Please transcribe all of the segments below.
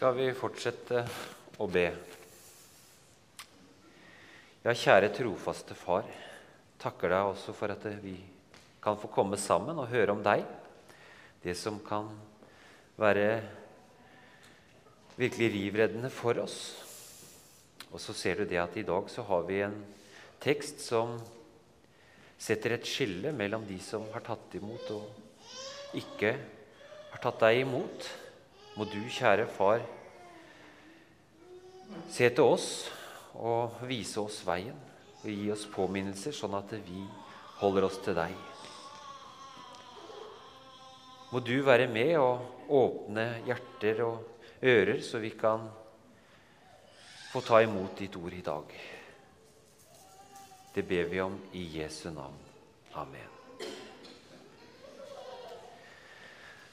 skal vi fortsette å be. Ja, kjære trofaste Far. Takker deg også for at vi kan få komme sammen og høre om deg. Det som kan være virkelig rivreddende for oss. Og så ser du det at i dag så har vi en tekst som setter et skille mellom de som har tatt imot, og ikke har tatt deg imot. Må du, kjære Far, se til oss og vise oss veien og gi oss påminnelser, sånn at vi holder oss til deg. Må du være med og åpne hjerter og ører, så vi kan få ta imot ditt ord i dag. Det ber vi om i Jesu navn. Amen.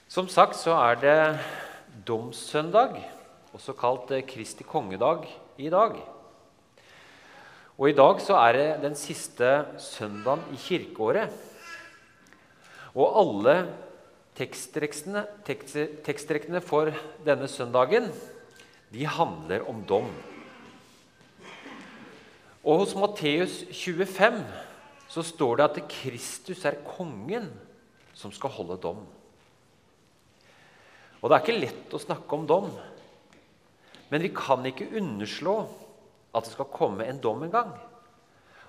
Som sagt så er det domssøndag, også kalt eh, Kristi kongedag, i dag. Og i dag så er det den siste søndagen i kirkeåret. Og alle tekstrekkene, for denne søndagen de handler om dom. Og hos Matteus 25 så står det at Kristus er kongen som skal holde dom. Og det er ikke lett å snakke om dom, men vi kan ikke underslå at det skal komme en dom en gang.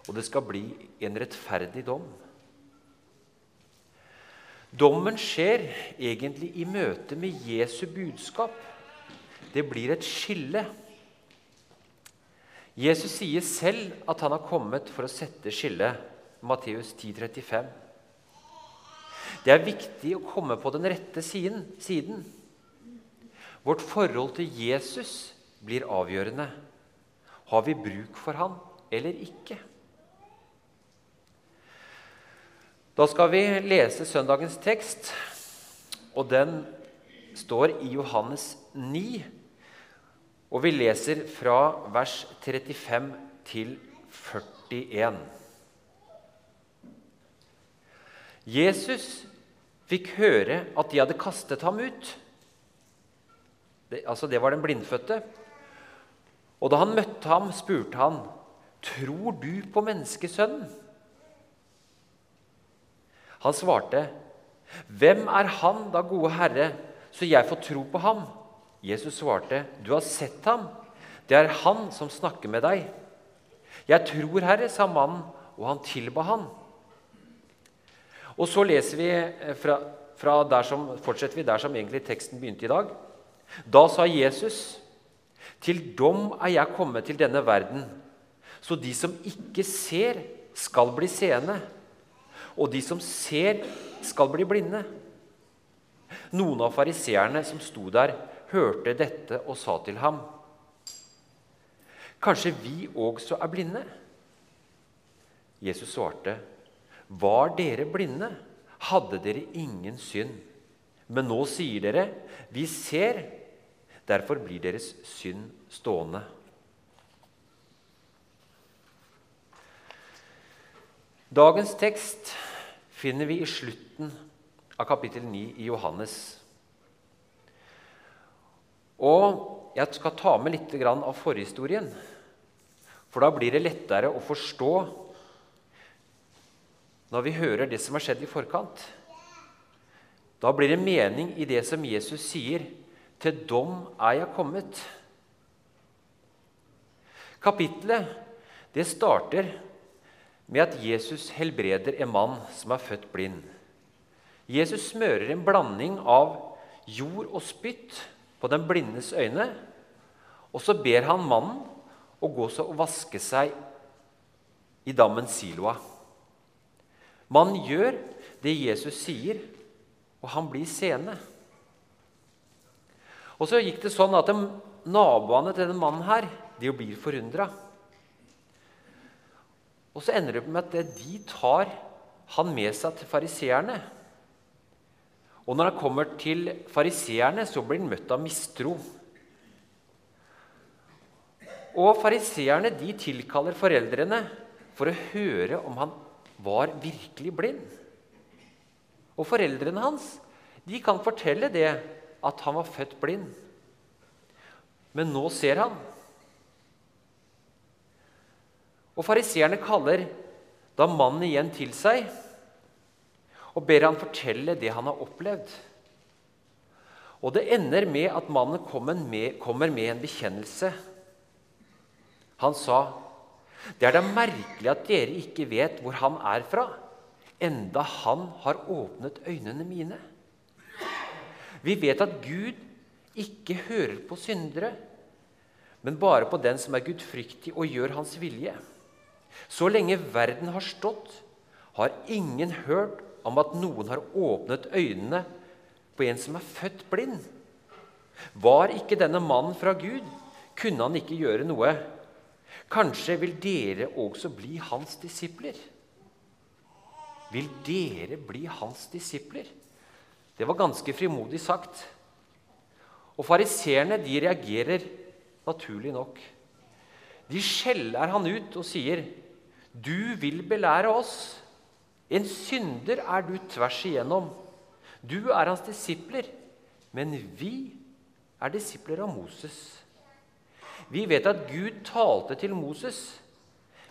Og det skal bli en rettferdig dom. Dommen skjer egentlig i møte med Jesu budskap. Det blir et skille. Jesus sier selv at han har kommet for å sette skillet. Matteus 10,35. Det er viktig å komme på den rette siden. siden. Vårt forhold til Jesus blir avgjørende. Har vi bruk for han eller ikke? Da skal vi lese søndagens tekst, og den står i Johannes 9. Og vi leser fra vers 35 til 41. Jesus fikk høre at de hadde kastet ham ut. Det, altså det var den blindfødte. Og da han møtte ham, spurte han, 'Tror du på menneskesønnen?' Han svarte, 'Hvem er han, da, gode Herre, så jeg får tro på ham?' Jesus svarte, 'Du har sett ham. Det er han som snakker med deg.' 'Jeg tror, Herre', sa mannen, og han tilba han. Og så leser vi eh, fra, fra der som, fortsetter vi der som egentlig teksten begynte i dag. Da sa Jesus, 'Til dom er jeg kommet til denne verden.' Så de som ikke ser, skal bli seende, og de som ser, skal bli blinde. Noen av fariseerne som sto der, hørte dette og sa til ham, 'Kanskje vi også er blinde?' Jesus svarte, 'Var dere blinde, hadde dere ingen synd.' Men nå sier dere, 'Vi ser.' Derfor blir deres synd stående. Dagens tekst finner vi i slutten av kapittel 9 i Johannes. Og jeg skal ta med litt av forhistorien, for da blir det lettere å forstå når vi hører det som har skjedd i forkant. Da blir det mening i det som Jesus sier til dom er jeg kommet. Kapittelet det starter med at Jesus helbreder en mann som er født blind. Jesus smører en blanding av jord og spytt på den blindes øyne. Og så ber han mannen å gå og vaske seg i dammen Siloa. Mannen gjør det Jesus sier, og han blir seende. Og så gikk det sånn at de, naboene til denne mannen her, de blir forundra. Og så ender det med at de tar han med seg til fariseerne. Og når han kommer til fariseerne, så blir han møtt av mistro. Og fariseerne de tilkaller foreldrene for å høre om han var virkelig blind. Og foreldrene hans de kan fortelle det at han var født blind. men nå ser han. Og Fariseerne kaller da mannen igjen til seg og ber han fortelle det han har opplevd. Og det ender med at mannen kommer med, kommer med en bekjennelse. Han sa, 'Det er da merkelig at dere ikke vet hvor han er fra, enda han har åpnet øynene mine.' Vi vet at Gud ikke hører på syndere, men bare på den som er gudfryktig og gjør hans vilje. Så lenge verden har stått, har ingen hørt om at noen har åpnet øynene på en som er født blind. Var ikke denne mannen fra Gud, kunne han ikke gjøre noe. Kanskje vil dere også bli hans disipler? Vil dere bli hans disipler? Det var ganske frimodig sagt. Og fariseerne reagerer naturlig nok. De skjeller han ut og sier, 'Du vil belære oss.' En synder er du tvers igjennom. Du er hans disipler, men vi er disipler av Moses. Vi vet at Gud talte til Moses,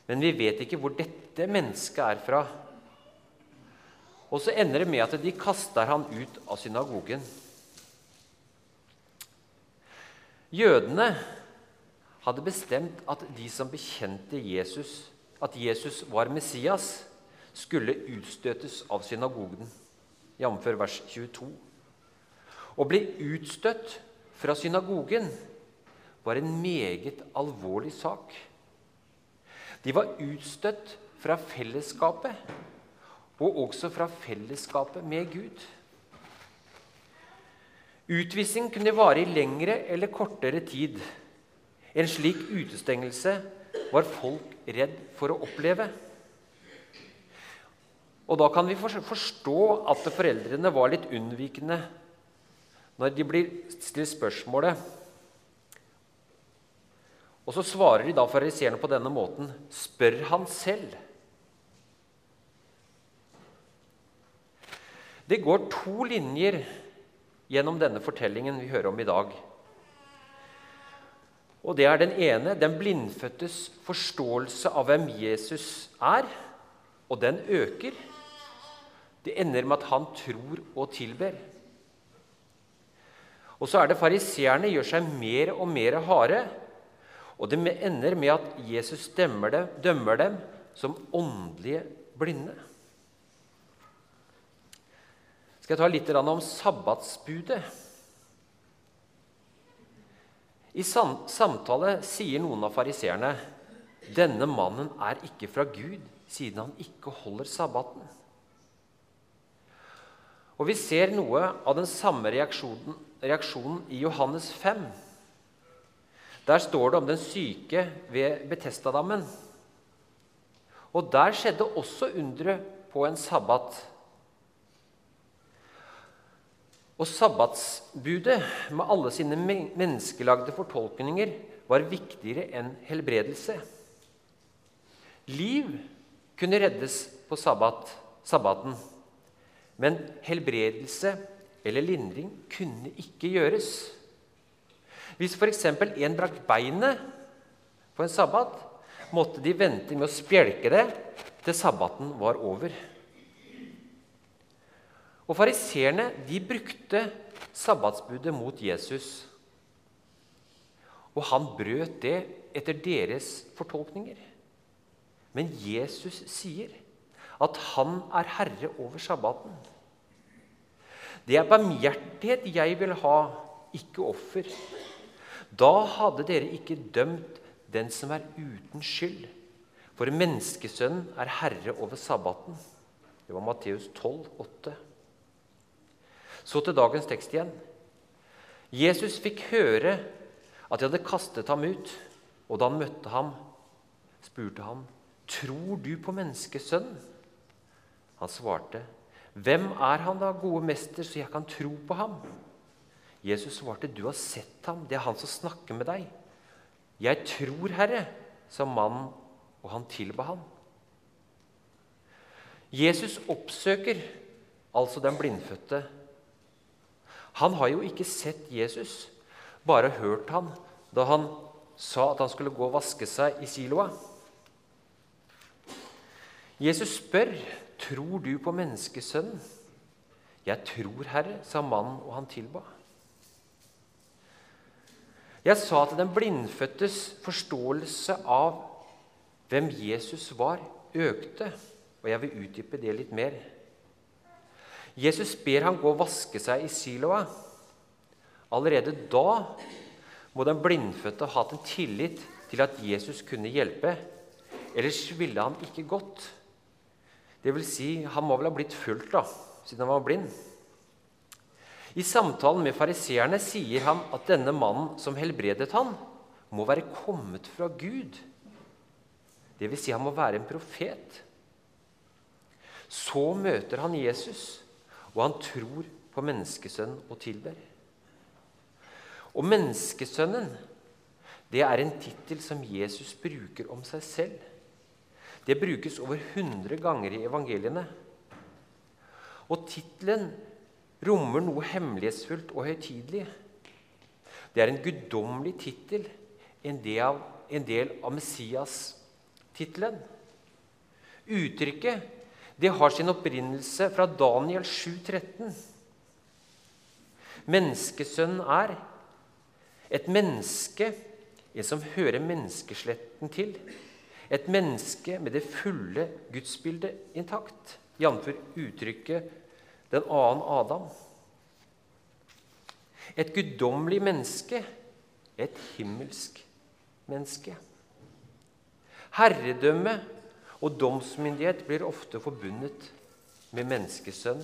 men vi vet ikke hvor dette mennesket er fra. Og så ender det med at de kaster han ut av synagogen. Jødene hadde bestemt at de som bekjente Jesus, at Jesus var Messias, skulle utstøtes av synagogen, jf. vers 22. Å bli utstøtt fra synagogen var en meget alvorlig sak. De var utstøtt fra fellesskapet og også fra fellesskapet med Gud. Utvisning kunne vare i lengre eller kortere tid. En slik utestengelse var folk redd for å oppleve. Og Da kan vi forstå at foreldrene var litt unnvikende når de blir stilt spørsmålet. Og så svarer de da fariseerne på denne måten. Spør han selv. Det går to linjer gjennom denne fortellingen vi hører om i dag. Og det er den ene, den blindfødtes forståelse av hvem Jesus er, og den øker. Det ender med at han tror og tilber. Og så er det fariseerne gjør seg mer og mer harde, og det ender med at Jesus dømmer dem, dømmer dem som åndelige blinde skal jeg ta litt om sabbatsbudet. I samtale sier noen av fariseerne denne mannen er ikke fra Gud, siden han ikke holder sabbaten. Og Vi ser noe av den samme reaksjonen, reaksjonen i Johannes 5. Der står det om den syke ved Betestadammen. Og der skjedde også underet på en sabbat. Og sabbatsbudet med alle sine menneskelagde fortolkninger var viktigere enn helbredelse. Liv kunne reddes på sabbat, sabbaten, men helbredelse eller lindring kunne ikke gjøres. Hvis f.eks. en brakk beinet på en sabbat, måtte de vente med å spjelke det til sabbaten var over. Og Fariseerne brukte sabbatsbudet mot Jesus. Og han brøt det etter deres fortolkninger. Men Jesus sier at han er herre over sabbaten. Det er barmhjertighet jeg vil ha, ikke offer. Da hadde dere ikke dømt den som er uten skyld. For menneskesønnen er herre over sabbaten. Det var Matteus 12, 8. Så til dagens tekst igjen. Jesus fikk høre at de hadde kastet ham ut, og da han møtte ham, spurte han, 'Tror du på menneskesønnen?' Han svarte, 'Hvem er han da, gode mester, så jeg kan tro på ham?' Jesus svarte, 'Du har sett ham, det er han som snakker med deg.' 'Jeg tror, Herre', sa mannen, og han tilba ham. Jesus oppsøker altså den blindfødte han har jo ikke sett Jesus, bare hørt han da han sa at han skulle gå og vaske seg i Siloa. Jesus spør, 'Tror du på menneskesønnen?' 'Jeg tror, Herre', sa mannen, og han tilba. Jeg sa at den blindfødtes forståelse av hvem Jesus var, økte, og jeg vil utdype det litt mer. Jesus ber han gå og vaske seg i Siloa. Allerede da må den blindfødte ha hatt en tillit til at Jesus kunne hjelpe. Ellers ville han ikke gått. Det vil si, han må vel ha blitt fulgt, da, siden han var blind. I samtalen med fariseerne sier han at denne mannen som helbredet han, må være kommet fra Gud. Det vil si, han må være en profet. Så møter han Jesus, og han tror på menneskesønnen og tilber. Og menneskesønnen, det er en tittel som Jesus bruker om seg selv. Det brukes over 100 ganger i evangeliene. Og tittelen rommer noe hemmelighetsfullt og høytidelig. Det er en guddommelig tittel, en, en del av Messias-tittelen. Uttrykket det har sin opprinnelse fra Daniel 7,13. Menneskesønnen er et menneske, en som hører menneskesletten til. Et menneske med det fulle gudsbildet intakt, jf. uttrykket 'den annen Adam'. Et guddommelig menneske, et himmelsk menneske. Herredømme og domsmyndighet blir ofte forbundet med menneskesønn.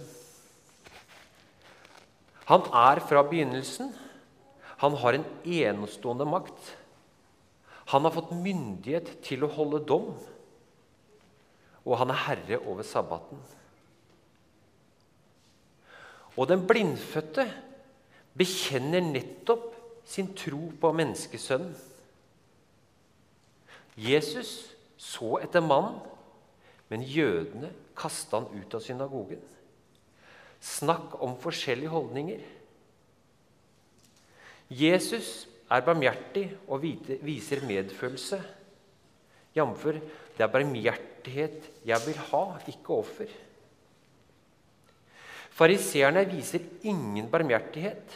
Han er fra begynnelsen han har en enestående makt. Han har fått myndighet til å holde dom, og han er herre over sabbaten. Og den blindfødte bekjenner nettopp sin tro på menneskesønnen. Jesus så etter mannen, men jødene kasta han ut av synagogen. Snakk om forskjellige holdninger. Jesus er barmhjertig og viser medfølelse. Jf. det er barmhjertighet jeg vil ha, ikke offer. Fariseerne viser ingen barmhjertighet.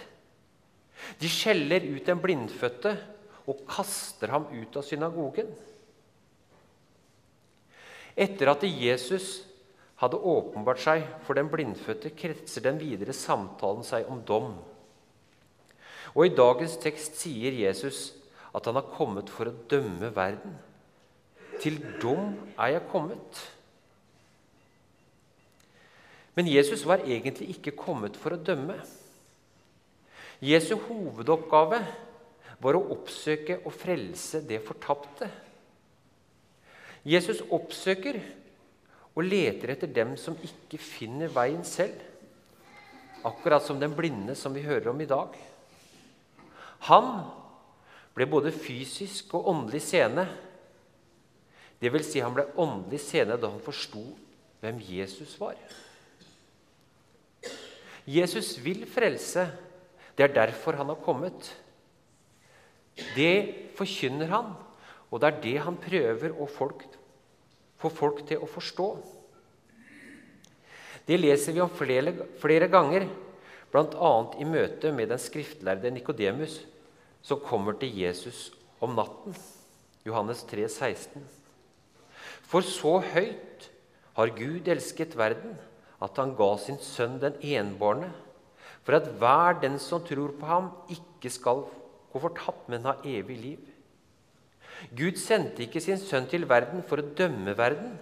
De skjeller ut den blindfødte og kaster ham ut av synagogen. Etter at Jesus hadde åpenbart seg for den blindfødte, kretser den videre samtalen seg om dom. Og I dagens tekst sier Jesus at han har kommet for å dømme verden. Til dom er jeg kommet. Men Jesus var egentlig ikke kommet for å dømme. Jesu hovedoppgave var å oppsøke og frelse det fortapte. Jesus oppsøker og leter etter dem som ikke finner veien selv, akkurat som den blinde som vi hører om i dag. Han ble både fysisk og åndelig sene. Det vil si, han ble åndelig sene da han forsto hvem Jesus var. Jesus vil frelse. Det er derfor han har kommet. Det forkynner han, og det er det han prøver å folk, få folk til å forstå. Det leser vi om flere, flere ganger bl.a. i møte med den skriftlærde Nikodemus, som kommer til Jesus om natten. Johannes 3, 16. For så høyt har Gud elsket verden, at han ga sin sønn den enbårne, for at hver den som tror på ham, ikke skal gå fortapt, men ha evig liv. Gud sendte ikke sin sønn til verden for å dømme verden,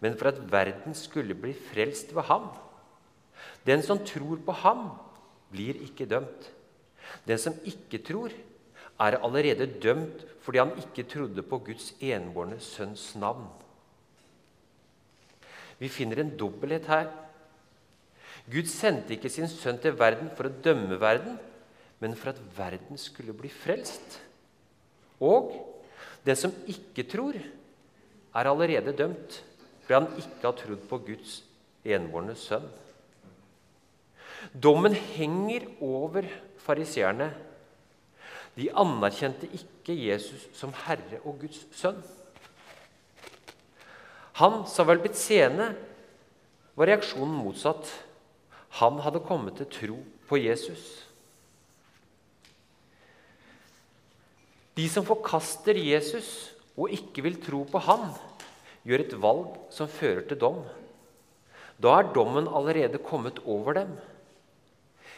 men for at verden skulle bli frelst ved ham. Den som tror på ham, blir ikke dømt. Den som ikke tror, er allerede dømt fordi han ikke trodde på Guds enbårne sønns navn. Vi finner en dobbelthet her. Gud sendte ikke sin sønn til verden for å dømme verden, men for at verden skulle bli frelst. Og den som ikke tror, er allerede dømt fordi han ikke har trodd på Guds enbårne sønn. Dommen henger over fariseerne. De anerkjente ikke Jesus som Herre og Guds sønn. Han som vel blitt seende, var reaksjonen motsatt. Han hadde kommet til tro på Jesus. De som forkaster Jesus og ikke vil tro på han, gjør et valg som fører til dom. Da er dommen allerede kommet over dem.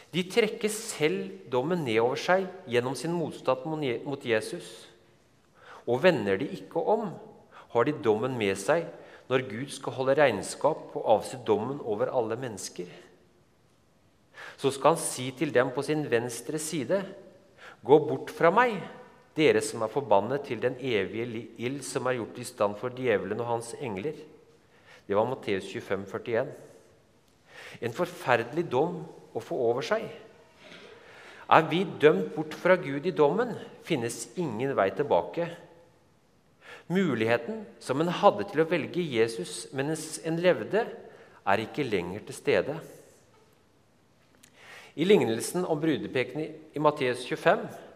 De trekker selv dommen ned over seg gjennom sin motstand mot Jesus. Og vender de ikke om, har de dommen med seg når Gud skal holde regnskap og avse dommen over alle mennesker. Så skal han si til dem på sin venstre side.: Gå bort fra meg, dere som er forbannet til den evige ild som er gjort i stand for djevelen og hans engler. Det var Matteus 25, 41. En forferdelig dom å få over seg. Er vi dømt bort fra Gud i dommen, finnes ingen vei tilbake. Muligheten som en hadde til å velge Jesus mens en levde, er ikke lenger til stede. I lignelsen om brudepekene i Matteus 25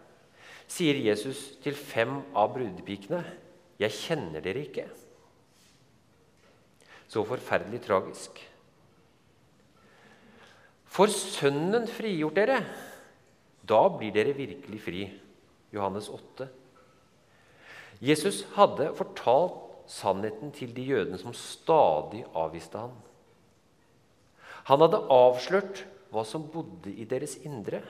sier Jesus til fem av brudepikene, 'Jeg kjenner dere ikke.' Så forferdelig tragisk. For Sønnen frigjort dere, da blir dere virkelig fri. Johannes 8. Jesus hadde fortalt sannheten til de jødene som stadig avviste ham. Han hadde avslørt hva som bodde i deres indre.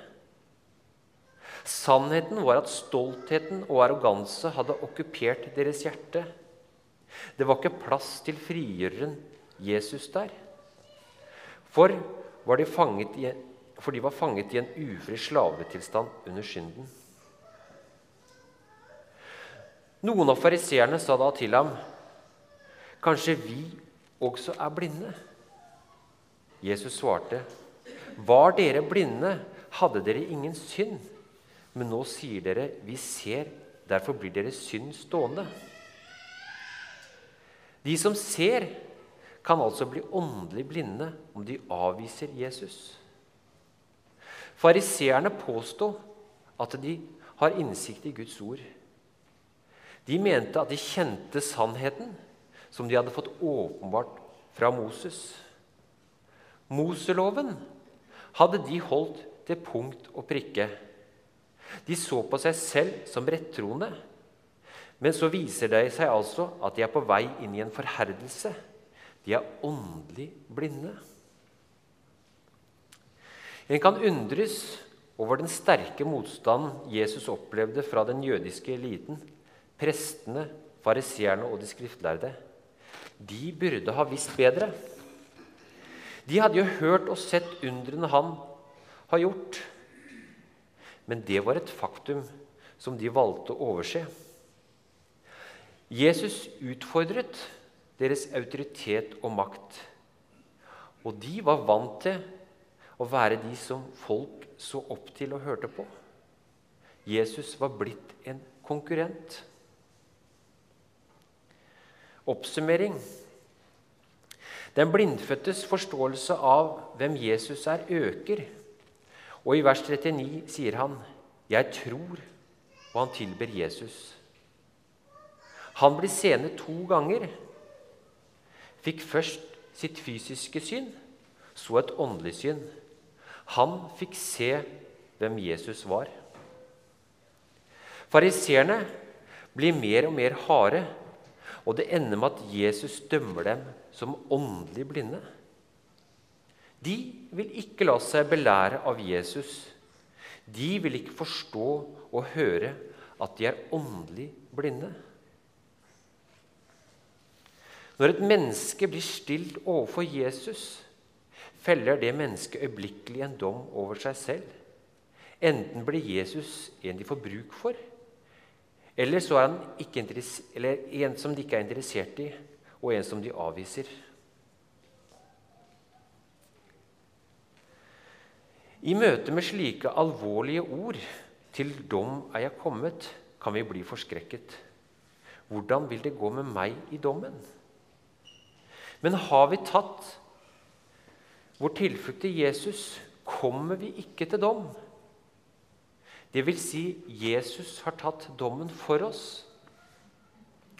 Sannheten var at stoltheten og arroganse hadde okkupert deres hjerte. Det var ikke plass til frigjøreren Jesus der. For de fanget i, for de var fanget i en ufri slavetilstand under synden. Noen av fariseerne sa da til ham, 'Kanskje vi også er blinde?' Jesus svarte, 'Var dere blinde, hadde dere ingen synd.' Men nå sier dere, 'Vi ser, derfor blir deres synd stående.' De som ser, kan altså bli åndelig blinde om de avviser Jesus. Fariseerne påstod at de har innsikt i Guds ord. De mente at de kjente sannheten som de hadde fått åpenbart fra Moses. Moseloven hadde de holdt til punkt og prikke. De så på seg selv som rettroende, men så viser det seg altså at de er på vei inn i en forherdelse de er åndelig blinde. En kan undres over den sterke motstanden Jesus opplevde fra den jødiske eliten, prestene, fariseerne og de skriftlærde. De burde ha visst bedre. De hadde jo hørt og sett undrene han har gjort. Men det var et faktum som de valgte å overse. Jesus utfordret deres autoritet og makt. Og de var vant til å være de som folk så opp til og hørte på. Jesus var blitt en konkurrent. Oppsummering. Den blindfødtes forståelse av hvem Jesus er, øker. Og i vers 39 sier han, 'Jeg tror', og han tilber Jesus. Han blir seende to ganger fikk først sitt fysiske syn, så et åndelig syn. Han fikk se hvem Jesus var. Fariseerne blir mer og mer harde, og det ender med at Jesus dømmer dem som åndelig blinde. De vil ikke la seg belære av Jesus. De vil ikke forstå og høre at de er åndelig blinde. Når et menneske blir stilt overfor Jesus, feller det mennesket øyeblikkelig en dom over seg selv. Enten blir Jesus en de får bruk for, eller så er han en som de ikke er interessert i, og en som de avviser. I møte med slike alvorlige ord 'Til dom er jeg kommet', kan vi bli forskrekket. Hvordan vil det gå med meg i dommen? Men har vi tatt vår tilflukt til Jesus, kommer vi ikke til dom. Det vil si, Jesus har tatt dommen for oss,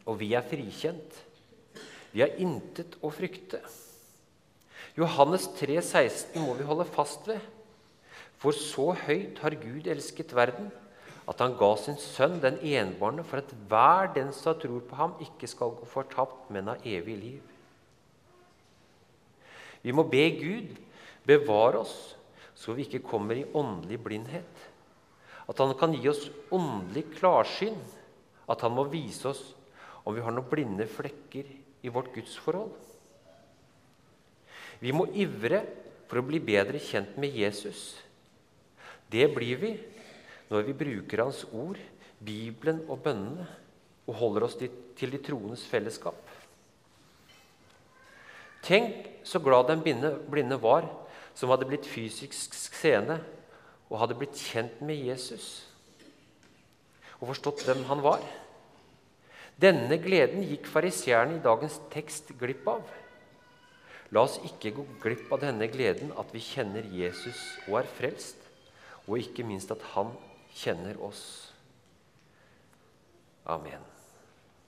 og vi er frikjent. Vi har intet å frykte. Johannes 3, 16 må vi holde fast ved. For så høyt har Gud elsket verden, at han ga sin sønn den enbårne, for at hver den som tror på ham, ikke skal gå fortapt, men ha evig liv. Vi må be Gud bevare oss så vi ikke kommer i åndelig blindhet. At han kan gi oss åndelig klarsyn. At han må vise oss om vi har noen blinde flekker i vårt gudsforhold. Vi må ivre for å bli bedre kjent med Jesus. Det blir vi når vi bruker Hans ord, Bibelen og bønnene og holder oss til de troendes fellesskap. Tenk så glad den blinde var som hadde blitt fysisk scene og hadde blitt kjent med Jesus og forstått hvem han var. Denne gleden gikk fariseerne i dagens tekst glipp av. La oss ikke gå glipp av denne gleden at vi kjenner Jesus og er frelst, og ikke minst at han kjenner oss. Amen.